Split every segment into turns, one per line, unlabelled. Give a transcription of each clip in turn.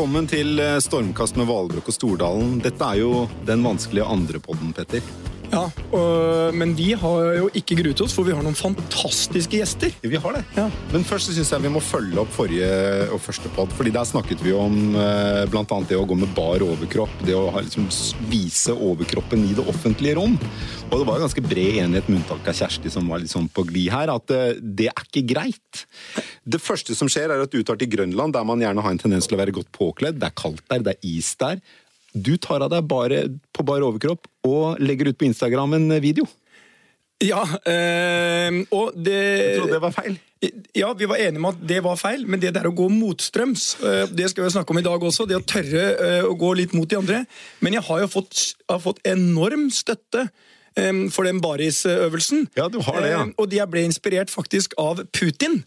Velkommen til eh, Stormkast med Valbrok og Stordalen. Dette er jo den vanskelige andrepodden, Petter.
Ja, og, Men vi har jo ikke gruet oss, for vi har noen fantastiske gjester.
Vi har det.
Ja.
Men først så syns jeg vi må følge opp forrige og første pod. fordi der snakket vi om eh, annet det å gå med bar overkropp. Det å ha, liksom, vise overkroppen i det offentlige rom. Og det var ganske bred enighet, med unntak av Kjersti, som var litt sånn på glid her, at eh, det er ikke greit. Det første som skjer, er at du tar til Grønland, der man gjerne har en tendens til å være godt påkledd. Det er kaldt der, det er is der. Du tar av deg bare på bar overkropp og legger ut på Instagram en video.
Ja, øh, og det
Jeg trodde det var feil.
Ja, vi var enige om at det var feil, men det der å gå motstrøms, eh, det skal vi snakke om i dag også. Det å tørre eh, å gå litt mot de andre. Men jeg har jo fått, har fått enorm støtte eh, for den barisøvelsen.
Ja, du har det, ja.
Eh, Og jeg ble inspirert faktisk av Putin.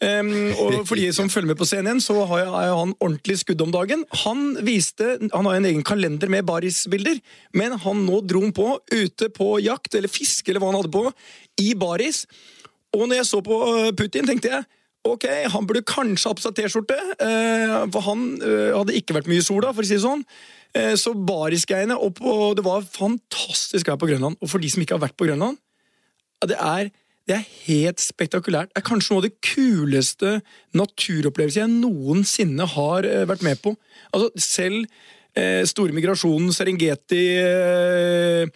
Um, og for de som følger med på CNN, så har jeg, han ordentlig skudd om dagen. Han viste, han har en egen kalender med barisbilder, men han nå dro han på ute på jakt, eller fiske, eller hva han hadde på, i baris. Og når jeg så på øh, Putin, tenkte jeg ok, han burde kanskje ha på seg T-skjorte, eh, for han øh, hadde ikke vært mye i sola, for å si det sånn. Eh, så barisgreiene, og det var fantastisk her på Grønland. Og for de som ikke har vært på Grønland, det er, det er helt spektakulært. Det er kanskje noe av det kuleste naturopplevelsen jeg noensinne har eh, vært med på. Altså, selv eh, store migrasjonen, Serengeti eh,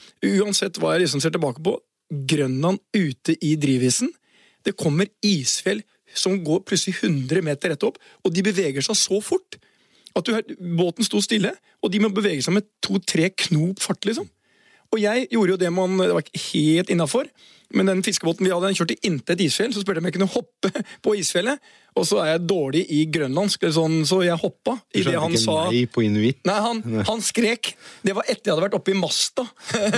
Uansett hva jeg liksom ser tilbake på, Grønland ute i drivisen. Det kommer isfjell som går plutselig 100 meter rett opp, og de beveger seg så fort at du, båten sto stille, og de må bevege seg med to-tre knop fart, liksom. Og jeg gjorde jo det man Det var ikke helt innafor, men den fiskebåten vi hadde, den kjørte inntil et isfjell. Så spurte jeg om jeg kunne hoppe på isfjellet, og så er jeg dårlig i grønlandsk, sånn, så jeg hoppa i det han sa.
nei på inuitt.
Nei, han, han skrek. Det var etter jeg hadde vært oppe i masta.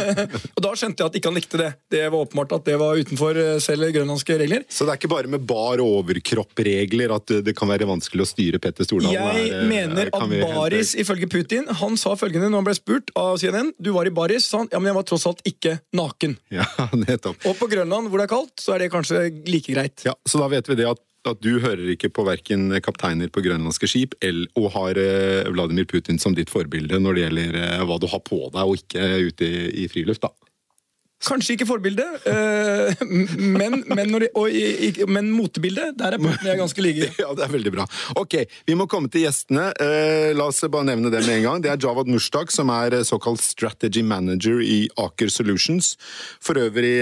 og da skjønte jeg at ikke han likte det. Det var åpenbart at det var utenfor eh, selv grønlandske regler.
Så det er ikke bare med bar overkropp-regler at det kan være vanskelig å styre Petter Stordalen?
Jeg
eh,
mener at baris, ifølge Putin Han sa følgende når han ble spurt av CNN. Du var i baris, sa han. Ja, men jeg var tross alt ikke naken.
Ja, nettopp.
Og på Grønland, hvor det er kaldt, så er det kanskje like greit.
Ja, så da vet vi det at, at du hører ikke på verken kapteiner på grønlandske skip eller, og har eh, Vladimir Putin som ditt forbilde når det gjelder eh, hva du har på deg og ikke ute i, i friluft, da.
Kanskje ikke forbilde, eh, men, men, når og, men motebildet, der er partene jeg ganske like.
Ja, det er veldig bra. Ok, vi må komme til gjestene. Eh, la oss bare nevne det med en gang. Det er Javad Mushtak, som er eh, såkalt strategy manager i Aker Solutions. For øvrig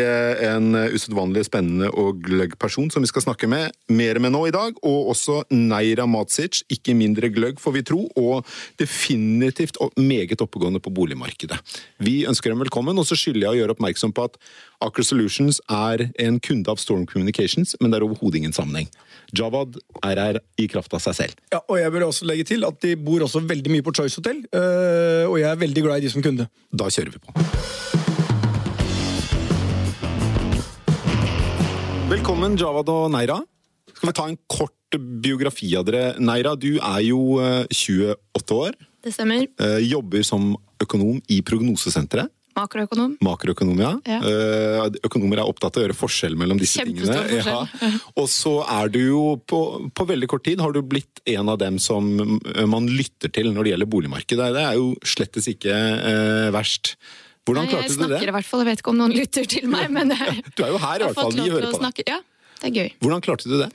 en usedvanlig spennende og gløgg person som vi skal snakke med mer med nå i dag. Og også Neira Matsic, ikke mindre gløgg, får vi tro, og definitivt meget oppegående på boligmarkedet. Vi ønsker dem velkommen, og så skylder jeg å gjøre oppmerksom på at Aker Solutions er en kunde av Storm Communications, men det er overhodet ingen sammenheng. Javad er her i kraft av seg selv.
Ja, og jeg vil også legge til at De bor også veldig mye på Choice Hotel, eh, og jeg er veldig glad i de som kunde.
Da kjører vi på. Velkommen, Javad og Neira. Skal vi ta en kort biografi av dere? Neira, du er jo eh, 28 år.
Det stemmer.
eh, Jobber som økonom i Prognosesenteret.
Makroøkonom.
Makroøkonom, ja.
Ja.
Eh, Økonomer er opptatt av å gjøre forskjell mellom disse
Kjempestor
tingene.
forskjell.
Og så er du jo på, på veldig kort tid har du blitt en av dem som man lytter til når det gjelder boligmarkedet. Det er jo slettes ikke eh, verst. Hvordan
jeg
klarte du det?
snakker i hvert fall, jeg vet ikke om noen lytter til meg, men jeg
Du er jo her i hvert fall, vi hører på deg.
Ja, det er gøy.
Hvordan klarte du det?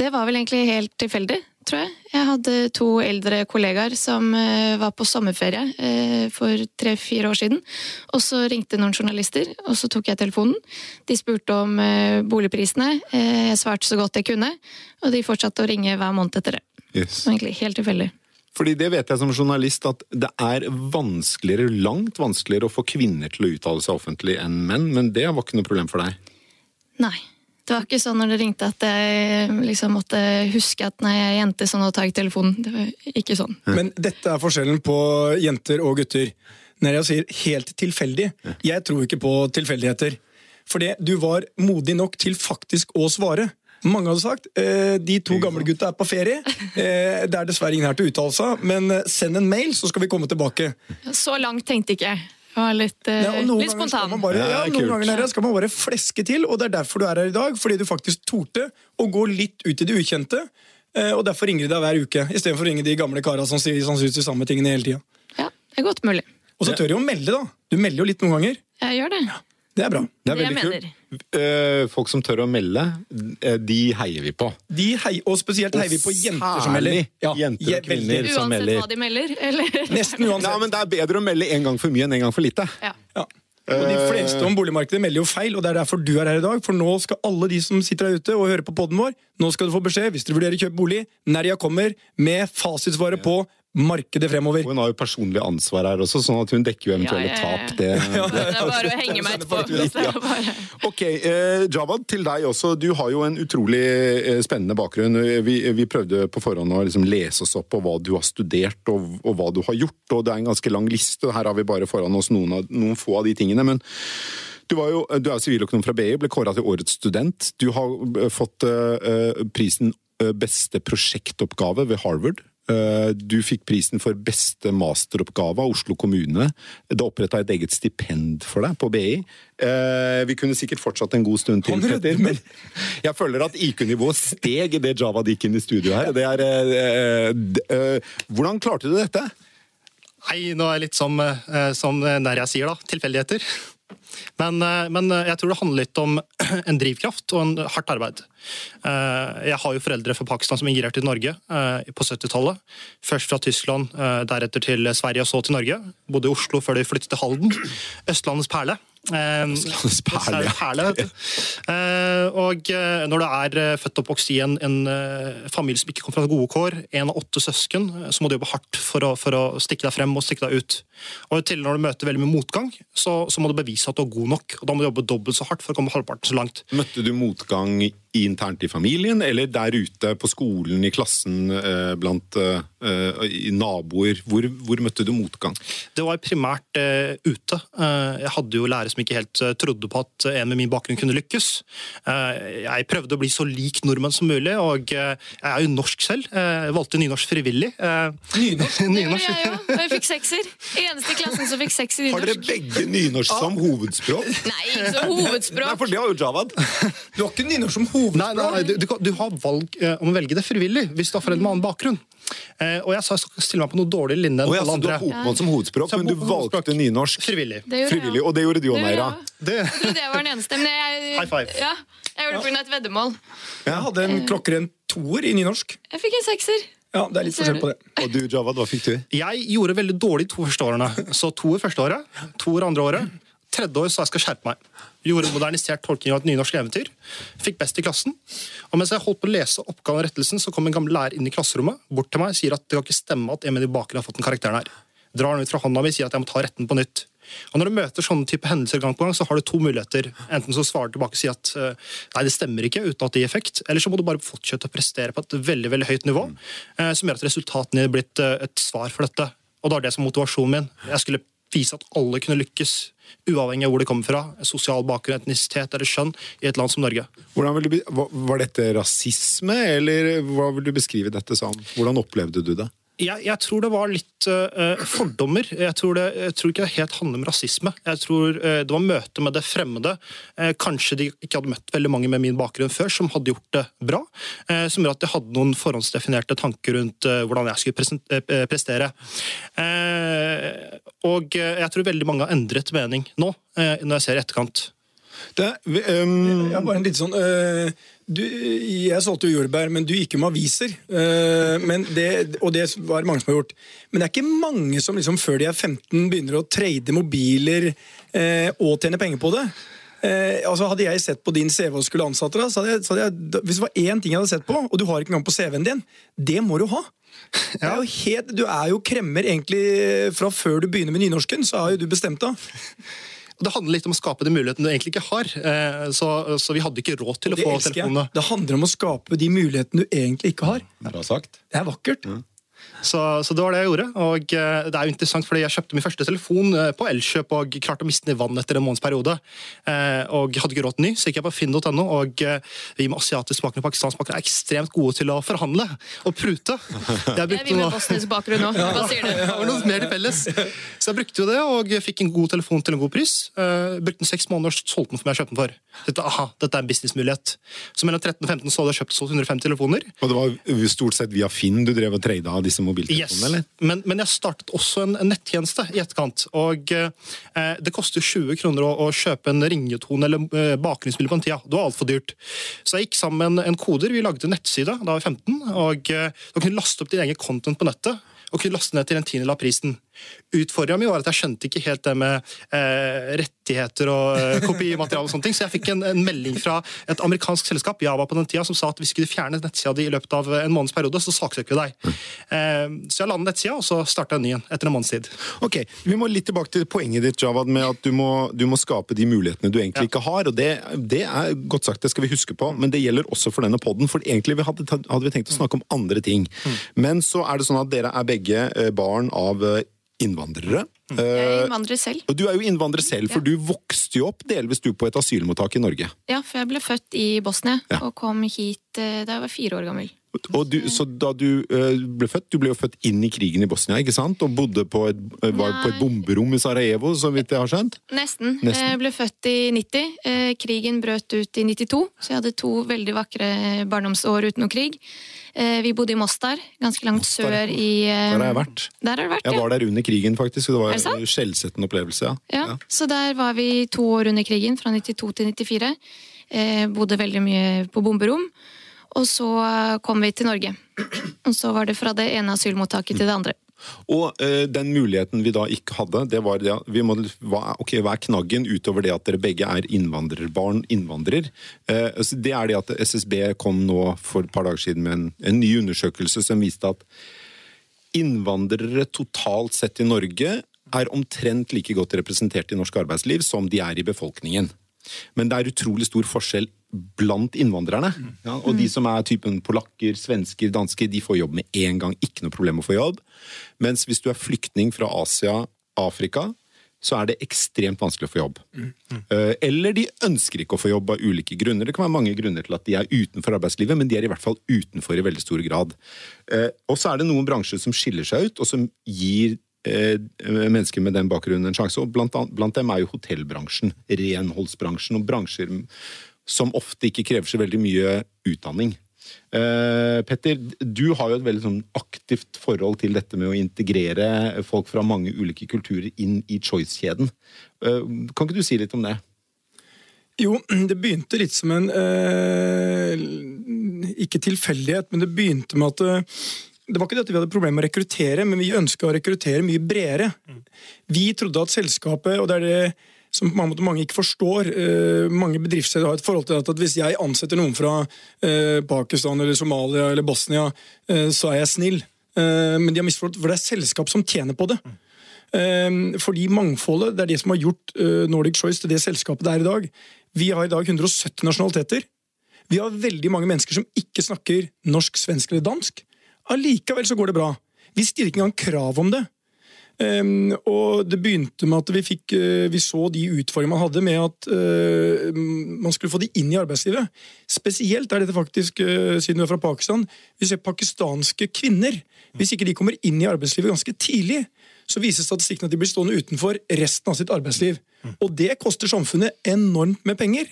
Det var vel egentlig helt tilfeldig, tror jeg. Jeg hadde to eldre kollegaer som eh, var på sommerferie eh, for tre-fire år siden. Og så ringte noen journalister, og så tok jeg telefonen. De spurte om eh, boligprisene. Jeg svarte så godt jeg kunne, og de fortsatte å ringe hver måned etter det.
Yes.
Så egentlig helt tilfeldig.
Fordi det vet jeg som journalist at det er vanskeligere, langt vanskeligere å få kvinner til å uttale seg offentlig enn menn, men det var ikke noe problem for deg.
Nei. Det var ikke sånn når det ringte at jeg liksom måtte huske at nei, jeg er jente, så nå tar jeg telefonen. Det var ikke sånn.
Men dette er forskjellen på jenter og gutter. Når jeg sier helt tilfeldig, jeg tror ikke på tilfeldigheter. Fordi du var modig nok til faktisk å svare. Mange hadde sagt eh, de to gamle gutta er på ferie. Eh, det er dessverre ingen her til å uttale seg, men send en mail, så skal vi komme tilbake.
Så langt tenkte ikke jeg. Var litt, eh,
Ja, og
litt spontan.
bare, ja,
Ja,
noen
kult.
ganger skal man bare fleske til, og det er derfor du er her i dag. Fordi du faktisk torde å gå litt ut i det ukjente. Eh, og derfor ringer de deg hver uke, istedenfor å ringe de gamle kara som sier sannsynligvis de samme tingene hele tida.
Ja, det er godt mulig.
Og så tør de å melde, da. Du melder jo litt noen ganger.
Jeg gjør det.
Det er bra.
Det er veldig kult. Eh, folk som tør å melde, eh, de heier vi på.
De heier, og spesielt heier vi på jenter som melder.
Ja, jenter og kvinner. som
Uansett hva de melder. Eller?
Nesten
Nei,
uansett.
men Det er bedre å melde en gang for mye enn en gang for lite.
Ja.
Ja. Og De fleste om boligmarkedet melder jo feil, og det er derfor du er her i dag. For nå skal alle de som sitter der ute og hører på poden vår, nå skal du få beskjed hvis dere vurderer å kjøpe bolig. Nerja kommer med fasitsvaret på markedet fremover.
Hun har jo personlig ansvar her også, sånn at hun dekker jo eventuelle
Ja, ja, ja.
tap. Det,
Det er bare å henge meg etterpå. Er.
Ok, eh, Javad, til deg også. Du har jo en utrolig eh, spennende bakgrunn. Vi, vi prøvde på forhånd å liksom lese oss opp på hva du har studert og, og hva du har gjort, og det er en ganske lang liste. Her har vi bare foran oss noen, av, noen få av de tingene. men du, var jo, du er siviløkonom fra BI, ble kåra til årets student. Du har eh, fått eh, prisen eh, beste prosjektoppgave ved Harvard. Eh, Du fikk prisen for beste masteroppgave av Oslo kommune. Det oppretta et eget stipend for deg på BI. Eh, Vi kunne sikkert fortsatt en god stund til. Petter, men jeg føler at IQ-nivået steg i det Java gikk inn i studio her. Det er, eh, hvordan klarte du dette?
Nei, nå er det litt som, som som jeg sier, da. Tilfeldigheter. Men, eh, men jeg tror det handler litt om en drivkraft og en hardt arbeid. Eh, Jeg har jo foreldre fra Pakistan som migrerte til Norge eh, på 70-tallet. Først fra Tyskland, eh, deretter til Sverige og så til Norge. Bodde i Oslo før de flyttet til Halden. Østlandets perle. Eh,
Østlandets perle, ja.
perle vet du. Eh, Og eh, når du er eh, født og oppvokst i en, en eh, familie som ikke kommer fra gode kår, en av åtte søsken, så må du jobbe hardt for å, for å stikke deg frem og stikke deg ut. Og til når du møter veldig mye motgang, så, så må du bevise at du er god nok. og Da må du jobbe dobbelt så hardt for å komme halvparten så langt.
Møtte du motgang internt i familien, eller der ute på skolen, i klassen, eh, blant eh, i naboer? Hvor, hvor møtte du motgang?
Det var primært eh, ute. Eh, jeg hadde jo lærere som ikke helt eh, trodde på at en med min bakgrunn kunne lykkes. Eh, jeg prøvde å bli så lik nordmenn som mulig, og eh, jeg er jo norsk selv. Eh, jeg valgte nynorsk frivillig. Eh,
Nynorsk?
Det gjorde jeg òg, og jeg fikk sekser. Eneste i klassen som fikk seks i nynorsk.
Har dere begge nynorsk som hovedspråk?
Nei, ikke som
Nei,
hovedspråk.
for det har jo Javad.
Du har ikke nynorsk som
Nei,
hovedspråk?
nei, nei, du, du, du har valg eh, om å velge det frivillig hvis du har foreldre med annen bakgrunn. Eh, og jeg sa jeg skal stille meg på noe dårligere linje enn
Oh, ja,
alle
så du har bokmål som hovedspråk, men du valgte nynorsk
Frivillig.
Det gjorde
frivillig, og det gjorde du
Det
òg, Meira.
Det,
Jeg trodde jeg var den eneste, men jeg,
High five.
Ja, jeg gjorde det pga. et veddemål.
Jeg hadde en klokkeren toer i nynorsk.
Jeg fikk en sekser.
Ja, Det er litt forskjell på det.
Og du, Javad, hva fikk du?
jeg gjorde veldig dårlig to første årene. Så to i første året, to i andre året. Tredje år sa jeg skal skjerpe meg. Gjorde en modernisert tolkning av et nynorsk eventyr. Fikk best i klassen. Og mens jeg holdt på å lese oppgaven og rettelsen, så kom en gammel lærer inn i klasserommet bort til meg og sier at det kan ikke stemme at de bakgrunn har fått den karakteren her. Drar den ut fra hånda mi og sier at jeg må ta retten på nytt. Og Når du møter sånne type hendelser gang på gang, så har du to muligheter. Enten så svarer du tilbake og sier at eh, nei, det stemmer ikke, uten at det gir effekt. Eller så må du bare fortsette å prestere på et veldig veldig høyt nivå, eh, som gjør at resultatene er blitt eh, et svar for dette. Og det er det som motivasjonen min. Jeg skulle vise at alle kunne lykkes, uavhengig av hvor de kommer fra. Sosial bakgrunn, etnisitet eller skjønn i et land som Norge.
Du, var dette rasisme, eller hva vil du beskrive dette som? Hvordan opplevde du det?
Jeg, jeg tror det var litt uh, fordommer. Jeg tror, det, jeg tror ikke det helt handler om rasisme. Jeg tror uh, Det var møte med det fremmede. Uh, kanskje de ikke hadde møtt veldig mange med min bakgrunn før som hadde gjort det bra. som gjorde at jeg hadde noen forhåndsdefinerte tanker rundt hvordan jeg skulle prestere. Og jeg tror veldig mange har endret mening nå, når jeg ser i etterkant.
Det ehm,
Ja, bare en litt sånn uh, du, Jeg solgte jo jordbær, men du gikk jo med aviser. Uh, men det, og det var mange som har gjort. Men det er ikke mange som liksom, før de er 15 begynner å trade mobiler uh, og tjene penger på det. Eh, altså Hadde jeg sett på din CV og skulle ansatte deg, så hadde jeg, så hadde jeg, hvis det var én ting jeg hadde sett på, og du har ikke engang på CV-en din, det må du ha. Det er helt, du er jo kremmer egentlig fra før du begynner med nynorsken, så har jo du bestemt deg.
Og Det handler litt om å skape de mulighetene du egentlig ikke har. eh, Så, så vi hadde ikke råd til å få telefonene.
Det handler om å skape de mulighetene du egentlig ikke har.
Bra sagt.
Det er vakkert.
Så, så det var det jeg gjorde. Og eh, det er jo interessant, fordi jeg kjøpte min første telefon eh, på Elkjøp og klarte å miste den i vann etter en måneds periode. Eh, og hadde ikke råd til ny, så gikk jeg på finn.no, og vi med asiatisk bakgrunn og pakistansk bakgrunn er ekstremt gode til å forhandle og prute. Jeg
Det er
brukte
vi med bosnisk bakgrunn òg. Hva sier du?
det var noe mer til felles. Så jeg brukte jo det, og fikk en god telefon til en god pris. Uh, brukte den seks måneder solgte den for meg jeg kjøpte den for. Dette, aha, dette er en businessmulighet. Så mellom 13 og 15 så hadde jeg kjøpt og 150 telefoner.
Og det var stort sett via Finn du drev og trada av disse
Yes.
eller?
Men, men jeg startet også en, en nettjeneste i etterkant. Og eh, det koster 20 kroner å, å kjøpe en ringetone eller eh, bakgrunnsbilde på en tida. Det var altfor dyrt. Så jeg gikk sammen med en, en koder. Vi lagde en nettside da var jeg 15. Og eh, da kunne du laste opp din egen content på nettet. Og kunne laste ned til en tiendedel av prisen. Utfordringa mi var at jeg skjønte ikke helt det med eh, rettigheter og eh, kopimateriale. og sånne ting, Så jeg fikk en, en melding fra et amerikansk selskap Java på den tida, som sa at hvis du fjernet nettsida di i løpet av en måneds periode, så saksøker vi deg. Eh, så jeg landet nettsida, og så starta jeg en ny en etter en måneds tid.
Ok, Vi må litt tilbake til poenget ditt, Javad, med at du må, du må skape de mulighetene du egentlig ikke har. og det, det er godt sagt, det skal vi huske på, men det gjelder også for denne podden. For egentlig vi hadde, hadde vi tenkt å snakke om andre ting. Men så er det sånn at dere er begge eh, barn av eh, innvandrere.
Jeg er
Eh,
innvandrer selv.
og du er jo innvandrer selv, for du vokste jo opp delvis du på et asylmottak i Norge.
Ja, for jeg ble født i Bosnia
Ja.
og kom hit eh, da jeg var fire år gammel.
Du, så da du eh, ble født, du ble jo født inn i krigen i Bosnia, ikke sant? Og bodde på et, eh, var på et bomberom i Sarajevo, så vidt jeg har skjønt?
Nesten.
Nesten.
Jeg ble født i 90. Eh, Krigen brøt ut i 92, så jeg hadde to veldig vakre barndomsår uten noe krig. Eh, Vi bodde i Mostar, ganske langt
Mostar,
sør i eh,
Der har jeg vært.
Der har du vært,
Jeg var der under krigen, faktisk. og Det var en skjellsettende opplevelse. ja.
ja. Så der var vi to år under krigen, fra 92 til 94. Eh, bodde veldig mye på bomberom. Og så eh, kom vi til Norge. Og så var det fra det ene asylmottaket til det andre.
Og eh, den muligheten vi da ikke hadde, det var det vi må, hva, okay, hva er knaggen utover det at dere begge er innvandrerbarn, innvandrer? Altså, det er det at SSB kom nå for et par dager siden med en, en ny undersøkelse som viste at innvandrere totalt sett i Norge er omtrent like godt representert i norsk arbeidsliv som de er i befolkningen. Men det er utrolig stor forskjell blant innvandrerne. Ja, og de som er typen polakker, svensker, dansker, de får jobb med en gang. Ikke noe problem å få jobb. Mens hvis du er flyktning fra Asia, Afrika, så er det ekstremt vanskelig å få jobb. Eh, Eller de ønsker ikke å få jobb av ulike grunner. Det kan være mange grunner til at de er utenfor arbeidslivet, men de er i hvert fall utenfor i veldig stor grad. Eh, Og så er det noen bransjer som skiller seg ut, og som gir eh, mennesker med den bakgrunnen en sjanse. Og blant, an- blant dem er jo hotellbransjen, renholdsbransjen og bransjer som ofte ikke krever så veldig mye utdanning. Uh, Petter, du har jo et veldig sånn aktivt forhold til dette med å integrere folk fra mange ulike kulturer inn i Choice-kjeden. Uh, kan ikke du si litt om det?
Jo, det begynte litt som en uh, Ikke tilfeldighet, men det begynte med at det var ikke det at vi hadde problemer med å rekruttere, men vi ønska å rekruttere mye bredere. Vi trodde at selskapet, og det er det som på mange måter mange ikke forstår eh, Mange bedriftsledere har et forhold til at, hvis jeg ansetter noen fra eh, Pakistan eller Somalia eller Bosnia, eh, så er jeg snill. Men de har misforstått, for det er selskap som tjener på det. Fordi mangfoldet det er det som har gjort Nordic Choice til det selskapet det er i dag. Vi har i dag 170 nasjonaliteter. Vi har veldig mange mennesker som ikke snakker norsk, svensk eller dansk. Allikevel så går det bra. Vi stiller ikke engang krav om det. Um, og det begynte med at vi, fikk, eh, vi så de utfordringene man hadde med at eh, man skulle få de inn i arbeidslivet. Spesielt er dette faktisk, eh, siden du er fra Pakistan, vi ser pakistanske kvinner. Hvis ikke de kommer inn i arbeidslivet ganske tidlig, så viser statistikken at de blir stående utenfor resten av sitt arbeidsliv. Og det koster samfunnet enormt med penger.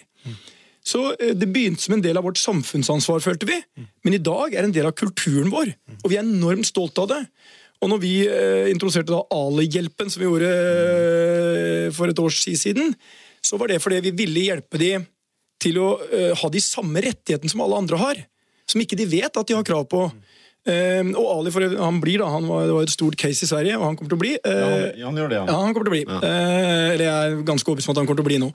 Så Det begynte som en del av vårt samfunnsansvar, følte vi. Men i dag er det en del av kulturen vår, og vi er enormt stolte av det. Og når vi eh, introduserte da Ali-hjelpen, som vi gjorde eh, for et års tid siden, så var det fordi vi ville hjelpe de til å eh, ha de samme rettighetene som alle andre har. Som ikke de vet at de har krav på. Eh, og Ali for, han blir da, han var, det var et stort case i Sverige, og han kommer til å bli. eh,
han gjør det,
ja, han kommer til å bli. Eh, eller jeg er ganske overbevist om at han kommer til å bli nå.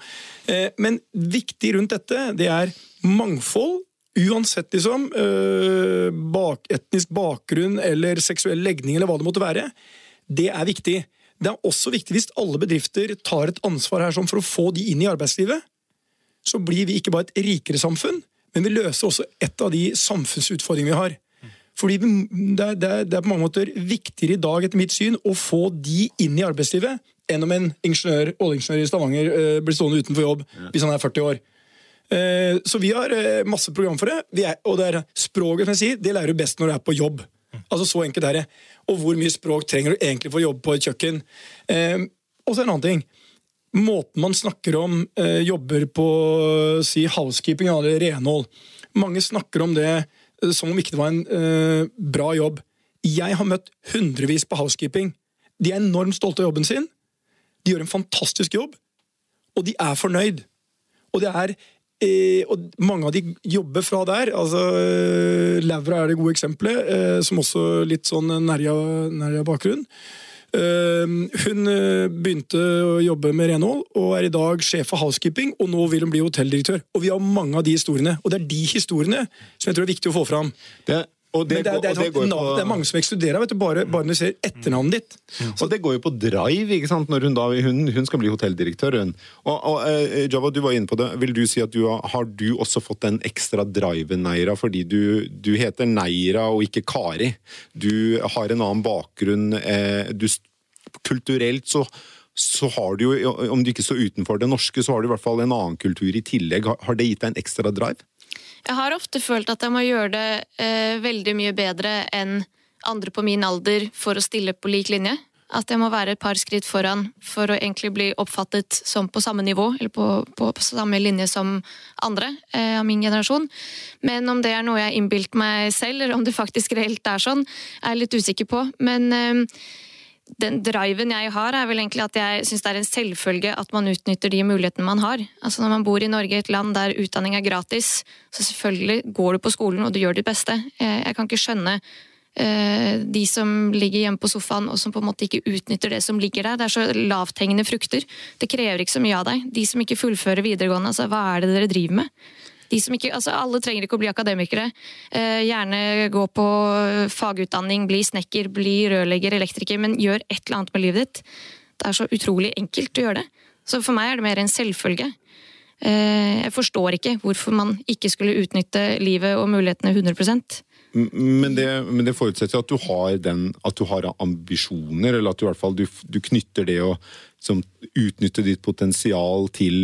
Eh, men viktig rundt dette, det er mangfold. Uansett liksom, eh, bak, etnisk bakgrunn eller seksuell legning eller hva det måtte være. Det er viktig. Det er også viktig hvis alle bedrifter tar et ansvar her sånn for å få de inn i arbeidslivet. Så blir vi ikke bare et rikere samfunn, men vi løser også et av de samfunnsutfordringene vi har. Fordi det er, det, er, det er på mange måter viktigere i dag, etter mitt syn, å få de inn i arbeidslivet enn om en ingeniør, oljeingeniør i Stavanger eh, blir stående utenfor jobb hvis han er 40 år. Eh, Så vi har eh, masse program for det. Og det er språket som jeg sier, det lærer du best når du er på jobb. Altså Så enkelt er det. Og hvor mye språk trenger du egentlig for å jobbe på et kjøkken? Eh, og så en annen ting. Måten man snakker om jobber på si housekeeping eller renhold. Mange snakker om det som om ikke det var en bra jobb. Jeg har møtt hundrevis på housekeeping. De er enormt stolte av jobben sin. De gjør en fantastisk jobb, og de er fornøyd. Og det er og mange av de jobber fra der. altså eh, Laura er det gode eksempelet, eh, som også litt sånn nærja, bakgrunn. Eh, hun begynte å jobbe med renhold og er i dag sjef for housekeeping. Og nå vil hun bli hotelldirektør. Og vi har mange av de historiene. Og det er de historiene som jeg tror er viktig å få fram.
Det, og det,
det, det,
og det
navn-
på-
det er mange som ekskluderer vet du, bare, bare når du ser etternavnet ditt.
Og det går jo på drive, ikke sant? Når hun, da, hun, hun skal bli hotelldirektør. Hun. Og, og eh, Java, du var inne på det. Vil du si at du har, har du også fått den ekstra driven, Neira, fordi du, du heter Neira og ikke Kari? Du har en annen bakgrunn. Eh, du, kulturelt så så har du jo, Om du ikke står utenfor det norske, så har du i hvert fall en annen kultur i tillegg. Har, har det gitt deg en ekstra drive?
Jeg har ofte følt at jeg må gjøre det eh, veldig mye bedre enn andre på min alder for å stille på lik linje. At jeg må være et par skritt foran for å egentlig bli oppfattet som på samme nivå, eller på, på, på samme linje som andre eh, av min generasjon. Men om det er noe jeg har innbilt meg selv, eller om det faktisk reelt er sånn, er jeg litt usikker på. Men eh, den driven jeg har, er vel egentlig at jeg syns det er en selvfølge at man utnytter de mulighetene man har. Altså Når man bor i Norge, et land der utdanning er gratis, så selvfølgelig går du på skolen og du gjør ditt beste. Eh, Jeg kan ikke skjønne eh, de som ligger hjemme på sofaen og som på en måte ikke utnytter det som ligger der. Det er så lavthengende frukter. Det krever ikke så mye av deg. De som ikke fullfører videregående, altså hva er det dere driver med? De som ikke, altså alle trenger ikke å bli akademikere. Eh, gjerne gå på fagutdanning, bli snekker, bli rørlegger, elektriker, men gjør et eller annet med livet ditt. Det er så utrolig enkelt å gjøre det. Så for meg er det mer en selvfølge. Eh, jeg forstår ikke hvorfor man ikke skulle utnytte livet og mulighetene 100
M- Men det, men det forutsetter at du har den, at du har ambisjoner, eller at du i hvert fall du, du knytter det å som, utnytte ditt potensial til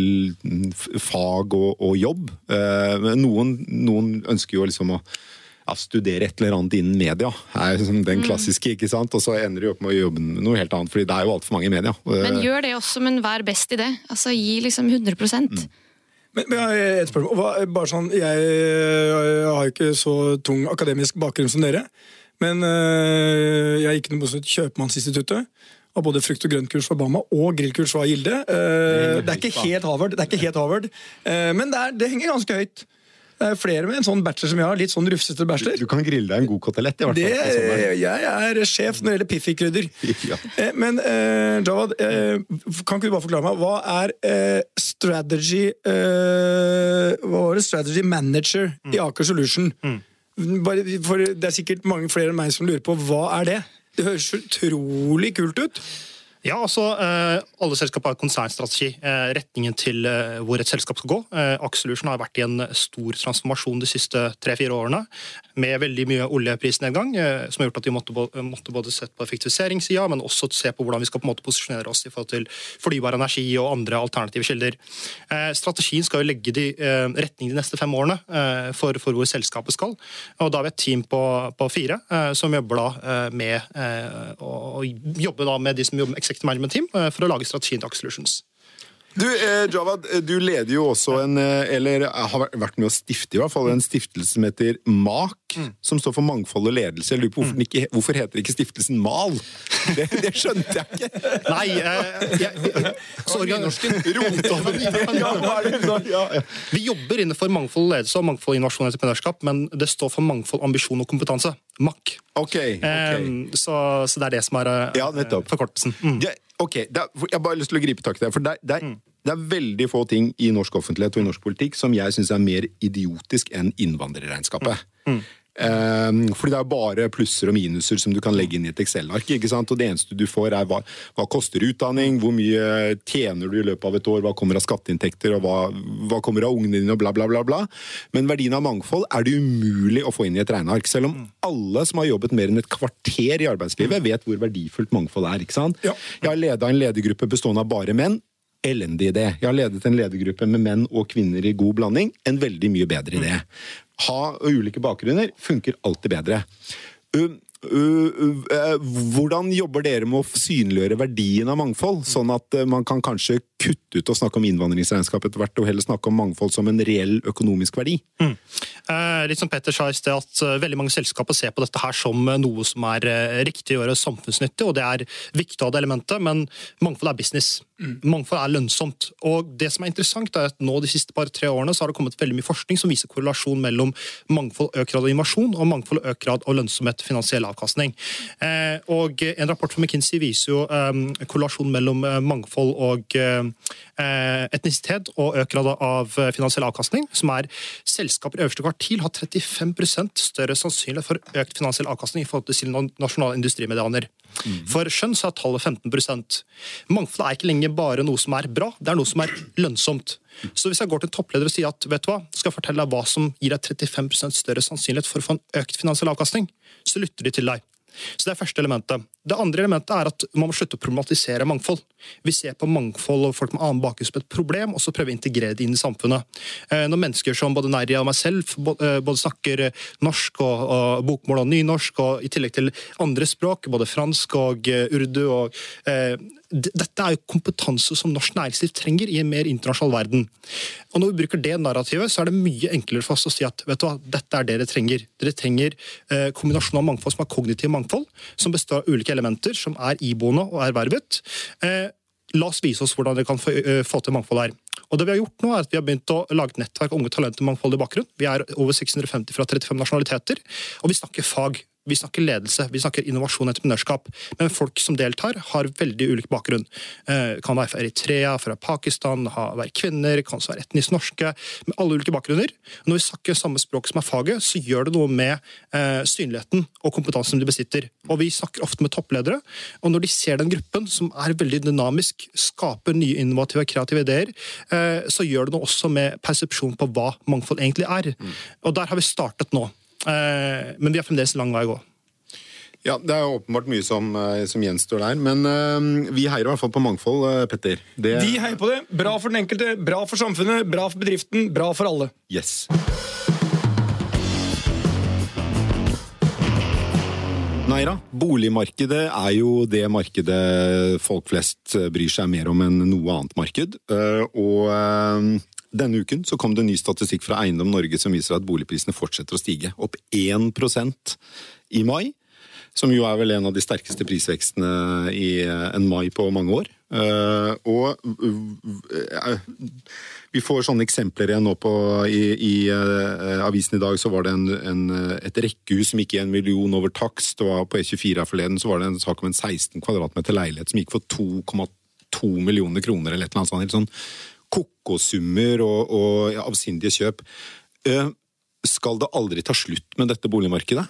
mm, fag og, og jobb. Eh, men noen, noen ønsker jo liksom å ja, studere et eller annet innen media. er liksom den klassiske, ikke sant? Og så ender du opp med å jobbe med noe helt annet, fordi det er jo altfor mange i media.
Men
Eh,
gjør det også, men vær best i det. Altså Gi liksom 100
Men, men jeg har et spørsmål. Hva, bare sånn, jeg, jeg har jo ikke så tung akademisk bakgrunn som dere. Men øh, jeg gikk på Kjøpmannsinstituttet. Av både frukt- og grøntkurs fra Bama og grillkurs fra Gilde. Eh, det er ikke helt Harvard, det er ikke helt Harvard. Eh, men det, er, det henger ganske høyt. Det er flere med en sånn bachelor som jeg har. Litt sånn rufsete bachelor.
du kan grille deg en god kotelett, i hvert fall. Det,
jeg er sjef når det gjelder Piffi-krydder.
Ja.
Eh, Men eh, Jawad, eh, kan ikke du bare forklare meg, hva er eh, strategy eh, Hva var det? Strategy manager i Aker Solution? Bare, for det er sikkert mange flere enn meg som lurer på hva er det? Det høres utrolig kult ut.
Ja, altså, eh, Alle selskap har konsernstrategi. Eh, retningen til eh, hvor et selskap skal gå. Axelution har vært i en stor transformasjon de siste tre-fire årene. Med veldig mye oljeprisnedgang, som har gjort at vi måtte, både se på effektiviseringssida, men også se på hvordan vi skal på en måte posisjonere oss i forhold til fornybar energi og andre alternative kilder. Strategien skal jo legge de, retning de neste fem årene for, for hvor selskapet skal. Og Da har vi et team på, på fire som jobber da med å jobbe da med de som jobber med Management Team eh, for å lage strategien til Aker Solutions.
Du, eh, Javad, eh, du leder jo også en, eh, eller har vært med å stifte i hvert fall, en stiftelse som heter MAK, som står for Mangfold og ledelse. Jeg lurer på hvorfor, den ikke, hvorfor heter ikke stiftelsen MAL? Det, det skjønte jeg ikke.
Nei, eh, jeg, så. Vi jobber innenfor mangfold og ledelse og mangfold innovasjon og entreprenørskap, men det står for mangfold, ambisjon og kompetanse. MAK.
Okay, okay.
Eh, så, så det er det som er eh,
Ja,
forkortelsen. Mm.
Ja, ok, er, Jeg har bare lyst til å gripe tak i det. For det, det, er, det er veldig få ting i norsk offentlighet og i norsk politikk som jeg syns er mer idiotisk enn innvandrerregnskapet. Eh, fordi det er bare plusser og minuser som du kan legge inn i et Excel-ark. ikke sant? Og det eneste du får, er hva, hva koster utdanning, hvor mye tjener du i løpet av et år, hva kommer av skatteinntekter, og hva, hva kommer av ungene dine, og bla, bla, bla. bla. Men verdien av mangfold er det umulig å få inn i et regneark. Selv om alle som har jobbet mer enn et kvarter i arbeidslivet, vet hvor verdifullt mangfold er. ikke sant?
Ja.
Jeg har leda en ledergruppe bestående av bare menn. Elendig idé. Jeg har ledet en ledergruppe med menn og kvinner i god blanding. En veldig mye bedre idé. Ha ulike bakgrunner funker alltid bedre. Eh, hvordan jobber dere med å synliggjøre verdien av mangfold, sånn at uh, man kan kanskje kutte ut å snakke om innvandringsregnskap etter hvert, og heller snakke om mangfold som en reell økonomisk verdi?
Eh, litt som Petter sa i sted, at uh, veldig mange selskaper ser på dette her som uh, noe som er uh, riktig å gjøre samfunnsnyttig, og det er viktig av det elementet, men mangfold er business. Mangfold er lønnsomt. Og det som er interessant, er at nå de siste par-tre årene så har det kommet veldig mye forskning som viser korrelasjon mellom mangfold, økt grad av innovasjon, og mangfold, økt grad av lønnsomhet, finansiell avkastning. Eh, og en rapport fra McKinsey viser jo um, korrelasjon mellom mangfold og etnisitet og økt grad av eh, finansiell avkastning, som er selskaper i øverste kvartil har 35% større sannsynlighet for økt finansiell avkastning i forhold til sine nasjonale industrimedianer. For skjønn så er tallet 15% Mangfold er ikke lenger bare noe som er bra, det er noe som er lønnsomt. Så hvis jeg går til en toppleder og sier at vet du hva, skal jeg fortelle deg hva som gir deg 35% større sannsynlighet for å få en økt finansiell avkastning, så lytter de til deg. Så Det er første elementet. Det andre elementet er at man må slutte å problematisere mangfold. Vi ser på mangfold og folk med annen bakgrunn som et problem, og så prøver vi å integrere det inn i samfunnet. Eh, Når mennesker som både Nerja og meg selv eh, både snakker eh, norsk og, og bokmål og nynorsk, og i tillegg til andre språk, både fransk og urdu og eh, Dette er jo kompetanse som norsk næringsliv trenger i en mer internasjonal verden. Og Når vi bruker det narrativet, så er det mye enklere for oss å si at vet du hva, dette er det dere trenger. Dere trenger eh, kombinasjon av mangfold som er kognitiv mangfold, som består av ulike elementer som er iboende og ervervet. Eh, la oss vise oss hvordan dere kan eh, få til mangfold her. Og det Vi har gjort nå er at vi har begynt å lage et nettverk unge talenter med mangfoldig bakgrunn. Vi er over 650 fra 35 nasjonaliteter, og vi snakker fag. Vi snakker ledelse, vi snakker innovasjon og entreprenørskap. Men folk som deltar, har veldig ulik bakgrunn. Eh, kan være fra Eritrea, fra Pakistan, ha, være kvinner, kan også være etnisk norske. Med alle ulike bakgrunner. Når vi snakker samme språk som er faget, så gjør det noe med eh, synligheten og kompetansen de besitter. Og Vi snakker ofte med toppledere, og når de ser den gruppen, som er veldig dynamisk, skaper nye innovative og kreative ideer, eh, så gjør det noe også med persepsjon på hva mangfold egentlig er. Og Der har vi startet nå. Eh, men vi har fremdeles lang vei å gå.
Ja, Det er åpenbart mye som, eh, som gjenstår der, men uh, vi heier i hvert fall på mangfold, Petter. Det,
Vi heier på det. Bra for den enkelte, bra for samfunnet, bra for bedriften, bra for alle.
Yes. Neira, boligmarkedet er jo det markedet folk flest bryr seg mer om enn noe annet marked. Uh, Og denne uken så kom det ny statistikk fra Eiendom Norge som viser at boligprisene fortsetter å stige. Opp 1% i mai, som jo er vel en av de sterkeste prisvekstene i eh, en mai på mange år. Eh, Og eh, vi får sånne eksempler igjen nå på I, i avisen i dag så var det en, en, et rekkehus som gikk i en million over takst. Og på E24 her forleden så var det en sak om en 16 kvadratmeter leilighet som gikk for 2,2 millioner kroner eller et eller annet sånt. Kokosummer og, og ja, avsindige kjøp. Eh, skal det aldri ta slutt med dette boligmarkedet?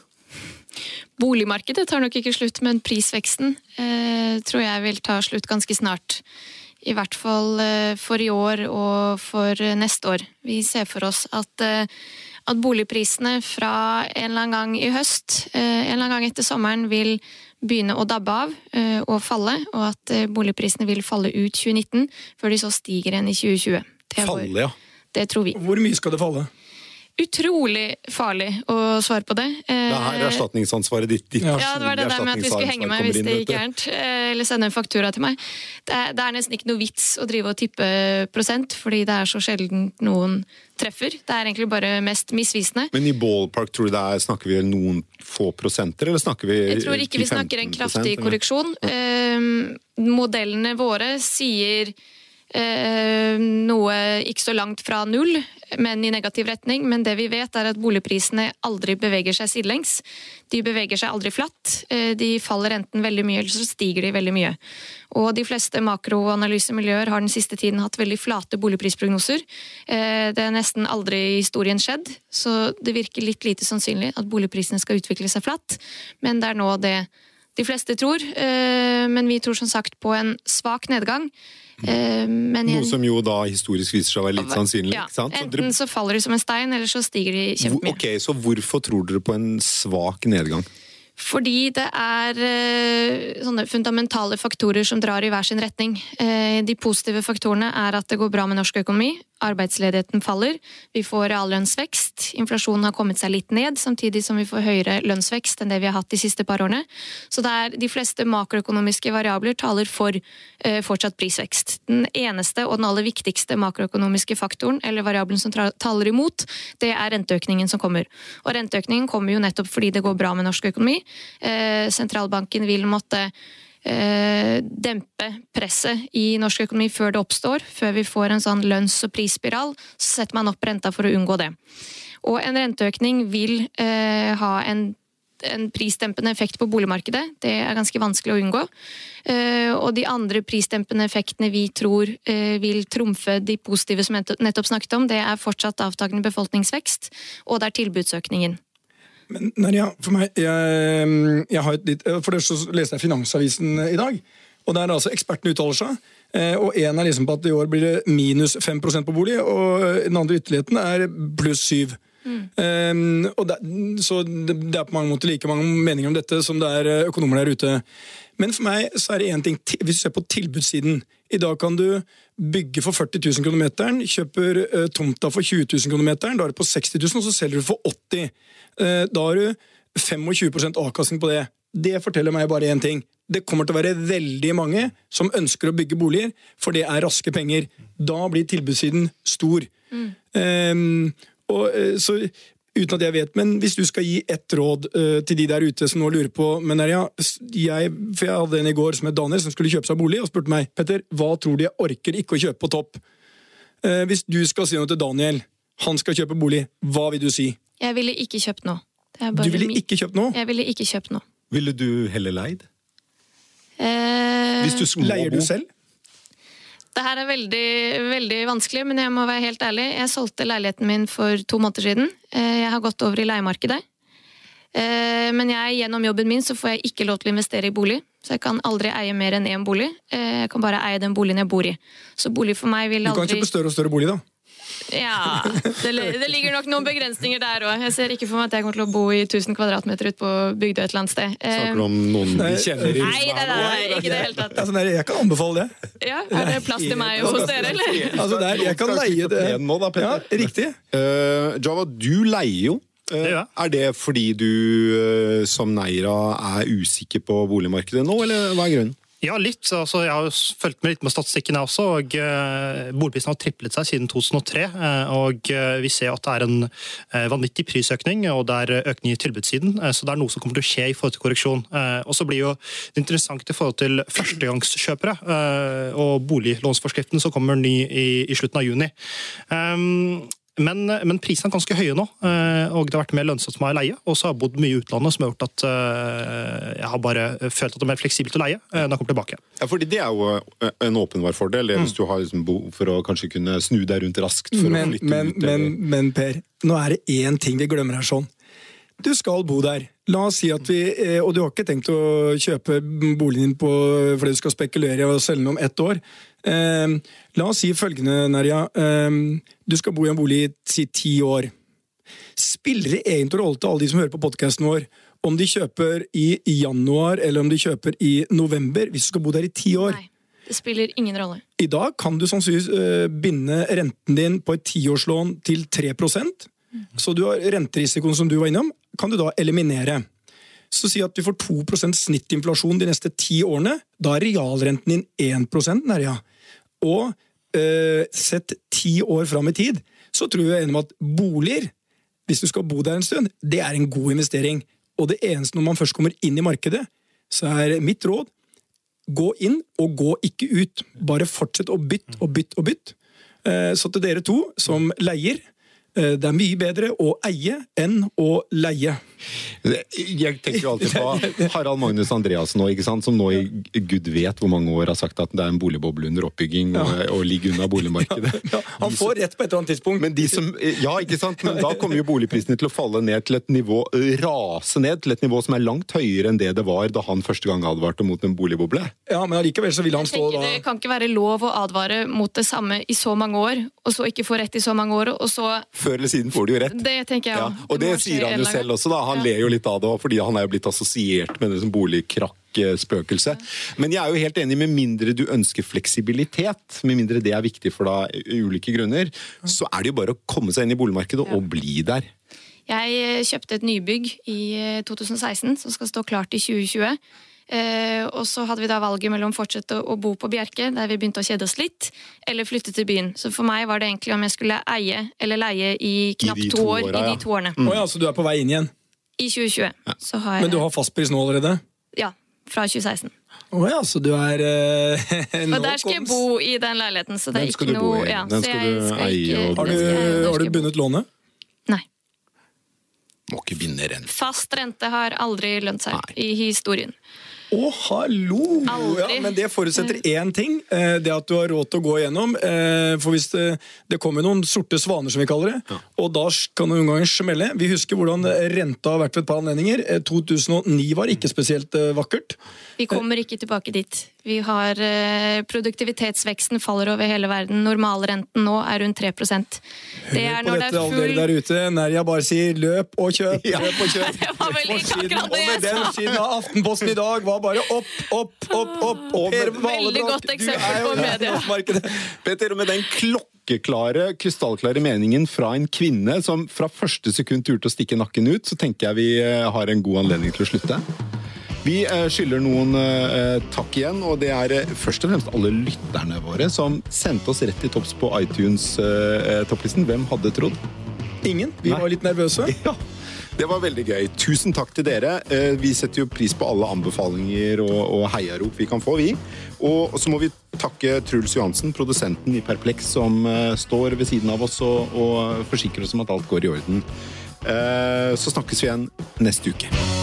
Boligmarkedet tar nok ikke slutt, men prisveksten eh, tror jeg vil ta slutt ganske snart. I hvert fall eh, for i år og for eh, neste år. Vi ser for oss at, eh, at boligprisene fra en eller annen gang i høst, eh, en eller annen gang etter sommeren, vil begynne å dabbe av eh, og falle, og at eh, boligprisene vil falle ut 2019, før de så stiger igjen i 2020. Det,
Falle, ja.
det tror vi.
Hvor mye skal det falle?
Utrolig farlig å svare på det. Eh,
Det er erstatningsansvaret ditt, ditt
Ja.
Ja, det var det der med at vi skulle henge meg hvis det gikk gærent. eh, Eller sende en faktura til meg. Det er, det er nesten ikke noe vits å drive og tippe prosent, fordi det er så sjelden noen treffer. Det er egentlig bare mest misvisende.
Men i ballpark, tror du det er, snakker vi noen få prosenter, eller snakker vi
Jeg tror ikke vi snakker en kraftig korreksjon. Eh, modellene våre sier noe ikke så langt fra null, men i negativ retning. Men det vi vet, er at boligprisene aldri beveger seg sidelengs. De beveger seg aldri flatt. Eh, de faller enten veldig mye, eller så stiger de veldig mye. Og de fleste makroanalysemiljøer har den siste tiden hatt veldig flate boligprisprognoser. Eh, det er nesten aldri i historien skjedd, så det virker litt lite sannsynlig at boligprisene skal utvikle seg flatt. Men det er nå det de fleste tror. Men vi tror som sagt på en svak nedgang.
Eh, men Noe som jo da historisk viser seg å være litt sannsynlig.
Ja, Enten så faller de som en stein, eller så stiger de kjempemye.
Ok, Så hvorfor tror dere på en svak nedgang?
Fordi det er uh, sånne fundamentale faktorer som drar i hver sin retning. Uh, de positive faktorene er at det går bra med norsk økonomi arbeidsledigheten faller, vi får reallønnsvekst, inflasjonen har kommet seg litt ned, samtidig som vi får høyere lønnsvekst enn det vi har hatt de siste par årene. Så de fleste makroøkonomiske variabler taler for uh, fortsatt prisvekst. Den eneste og den aller viktigste makroøkonomiske faktoren, eller variabelen som taler imot, det er renteøkningen som kommer. Og renteøkningen kommer jo nettopp fordi det går bra med norsk økonomi. Uh, sentralbanken vil måtte eh, dempe presset i norsk økonomi før det oppstår. Før vi får en sånn lønns- og prisspiral, så setter man opp renta for å unngå det. Og en renteøkning vil eh, ha en en prisdempende effekt på boligmarkedet. Det er ganske vanskelig å unngå. Og de andre prisdempende effektene vi tror vil trumfe de positive som jeg nettopp snakket om, det er fortsatt avtagende befolkningsvekst, og det er tilbudsøkningen.
Men Nerja, for meg jeg, jeg har et litt, For det så leste jeg Finansavisen i dag. og Der er altså ekspertene uttaler seg. Eh, og En er liksom på at i år blir det minus 5% på bolig, og den andre ytterligheten er pluss 7 mm. um, og det, så det, det, er på mange måter like mange meninger om dette som det er eh, økonomer der ute. Men for meg så er det én ting Hvis du ser på tilbudssiden I dag kan du bygge for 40 000 km, kjøper uh, tomta for 20 000 km, da er det på 60 000, og så selger du for 80 uh, Da har du 25 avkastning på det. Det forteller meg bare én ting. Det kommer til å være veldig mange som ønsker å bygge boliger, for det er raske penger. Da blir tilbudssiden stor. Mm. Um, og, uh, så uten at jeg vet, men hvis du skal gi ett råd uh, til de der ute som nå lurer på men ja, jeg, for jeg hadde en i går som het Daniel, som skulle kjøpe seg bolig, og spurte meg Petter, hva tror du jeg orker ikke å kjøpe på topp? Uh, hvis du skal si noe til Daniel, han skal kjøpe bolig, hva vil du si?
Jeg ville ikke kjøpt nå.
Du ville ikke kjøpt nå?
Jeg ville ikke kjøpt nå.
Ville du heller leid?
Uh,
hvis du Leier du selv?
Det her er veldig, veldig vanskelig, men jeg må være helt ærlig. Jeg solgte leiligheten min for to måneder siden. Eh, jeg har gått over i leiemarkedet. Eh, men jeg, gjennom jobben min så får jeg ikke lov til å investere i bolig. Så jeg kan aldri eie mer enn én bolig. Eh, jeg kan bare eie den boligen jeg bor i. Så bolig for meg vil aldri
Du kan kjøpe større og større bolig, da?
Ja, det, det, ligger nok noen begrensninger der òg. Jeg ser ikke for meg at jeg kommer til å bo i 1000 kvadratmeter ute på Bygdøy et eller annet sted.
Snakker du om noen
vi
kjenner i
Nei, nei, nei, ikke det hele tatt.
Altså, jeg kan anbefale det.
Ja, Er det plass til meg hos dere, eller?
Altså, der, jeg kan leie det.
Nå, da,
ja, riktig.
Uh, Java, du leier jo. Uh, det er det fordi du som Neira er usikker på boligmarkedet nå, eller hva er grunnen?
Ja, litt. Altså, jeg har jo fulgt med litt med statistikken, jeg også. og uh, Boligprisen har triplet seg siden 2003. Uh, og uh, Vi ser at det er en vanvittig prisøkning, og det er økning i tilbudssiden. så det er noe som kommer til å skje i forhold til korreksjon. og så blir jo det interessant i forhold til førstegangskjøpere og boliglånsforskriften som kommer ny i, i slutten av juni. Um, men, men prisene er ganske høye nå, eh, og det har vært mer lønnsomt for meg å leie. Og så har jeg bodd mye i utlandet, som har gjort at eh, jeg har bare følt at det er mer fleksibelt å leie eh, når jeg kommer tilbake.
Ja, fordi Det er jo en åpenbar fordel, hvis mm. du har liksom behov for å kanskje kunne snu deg rundt raskt.
men, men, ut, men, men Per, nå er det én ting vi glemmer her sånn. Du skal bo der. La oss si at vi, Og du har ikke tenkt å kjøpe boligen din på, fordi du skal spekulere og selge den om ett år. Eh, la oss si følgende, Nerja. Eh, du skal bo i en bolig i si ti år. Spiller det egentlig rolle til alle de som hører på podkasten vår, om de kjøper i januar eller om de kjøper i november, hvis du skal bo der i ti år?
Nei. Det spiller ingen rolle.
I dag kan du sannsynligvis uh, binde renten din på et tiårslån til 3 mm. Så du har renterisikoen som du var innom, kan du da eliminere. Så si at vi får 2% snittinflasjon de neste ti årene. Da er realrenten din 1% Nerja. Og eh, sett ti år fram i tid, så tror jeg enig om at boliger, hvis du skal bo der en stund, det er en god investering. Og det eneste når man først kommer inn i markedet, så er mitt råd gå inn og gå ikke ut. Bare fortsett å bytte og bytte og bytte. Eh, Så til dere to som leier, eh, det er mye bedre å eie enn å leie.
Jeg tenker jo alltid på Harald Magnus Andreassen nå, ikke sant? som nå i gud vet hvor mange år har sagt at det er en boligboble under oppbygging og, og ligger unna boligmarkedet.
Ja, han får rett på et eller annet tidspunkt.
Men de som, ja, ikke sant? Men da kommer jo boligprisene til å falle ned til et nivå, rase ned til et nivå som er langt høyere enn det det var da han første gang advarte mot en boligboble.
Ja, Men allikevel så vil han stå da
Det kan ikke være lov å advare mot det samme i så mange år, og så ikke få rett i så mange år, og så
Før eller siden får du jo rett.
Det tenker jeg
Ja, og det
det
sier han jo selv også, da. Han
Ja.
ler jo litt av det, fordi han er jo blitt assosiert med det som boligkrakk-spøkelse. Men jeg er jo helt enig, med mindre du ønsker fleksibilitet, med mindre det er viktig for deg ulike grunner, så er det jo bare å komme seg inn i boligmarkedet og bli der.
Jeg eh, kjøpte et nybygg i eh, 2016 som skal stå klart i 2020. Eh, og så hadde vi da valget mellom å fortsette å bo på Bjerke, der vi begynte å kjede oss litt, eller flytte til byen. Så for meg var det egentlig om jeg skulle eie eller leie i knapt to
to
år i de to årene.
Å ja, Så du er på vei inn igjen?
I 2020. Så har jeg
Men du har fastpris nå allerede?
Ja. Fra 2016.
Å ja, så du er uh,
Og der skal jeg bo i den leiligheten, så det
Den
er
skal
ikke
du bo
noe
i.
ja,
Den skal du
skal
eie
ikke-
og-
Har du,
jeg-
har du bundet lånet?
Nei.
Må ikke binde rente.
Fast rente har aldri lønt seg
Nei.
i historien.
Å, hallo!
Aldri.
Ja, men det forutsetter én ting. eh, Det at du har råd til å gå igjennom. eh, For hvis det, det kommer noen sorte svaner, som vi kaller det, og da kan det noen ganger smelle. Vi husker hvordan renta har vært ved et par anledninger. Eh, 2009 var ikke spesielt eh, vakkert.
Vi kommer ikke tilbake dit. Vi har eh, Produktivitetsveksten faller over hele verden. Normalrenten nå er rundt 3 Det er
Hør på
når det
dette,
er
alle dere der ute. Nerja bare sier 'løp og kjøp',
Ja.
løp og kjøp.
Det var vel ikke akkurat
og
det
med den siden av Aftenposten i dag var bare opp, opp, opp, opp. Og Per
Veldig godt eksempel på media.
Petter,
Peter, og med den klokkeklare, krystallklare meningen fra en kvinne som fra første sekund turte å stikke nakken ut, så tenker jeg vi eh, har en god anledning til å slutte. Vi eh, skylder noen eh, takk igjen, og det er eh, først og fremst alle lytterne våre som sendte oss rett i topps på iTunes-topplisten. Hvem hadde trodd?
Ingen. Vi
Nei.
var litt nervøse.
Ja, det var veldig gøy. Tusen takk til dere. Vi setter jo pris på alle anbefalinger og, og heiarop vi kan få, vi. Og så må vi takke Truls Johansen, produsenten i Perplex, som står ved siden av oss og, og forsikrer oss om at alt går i orden. Så snakkes vi igjen neste uke.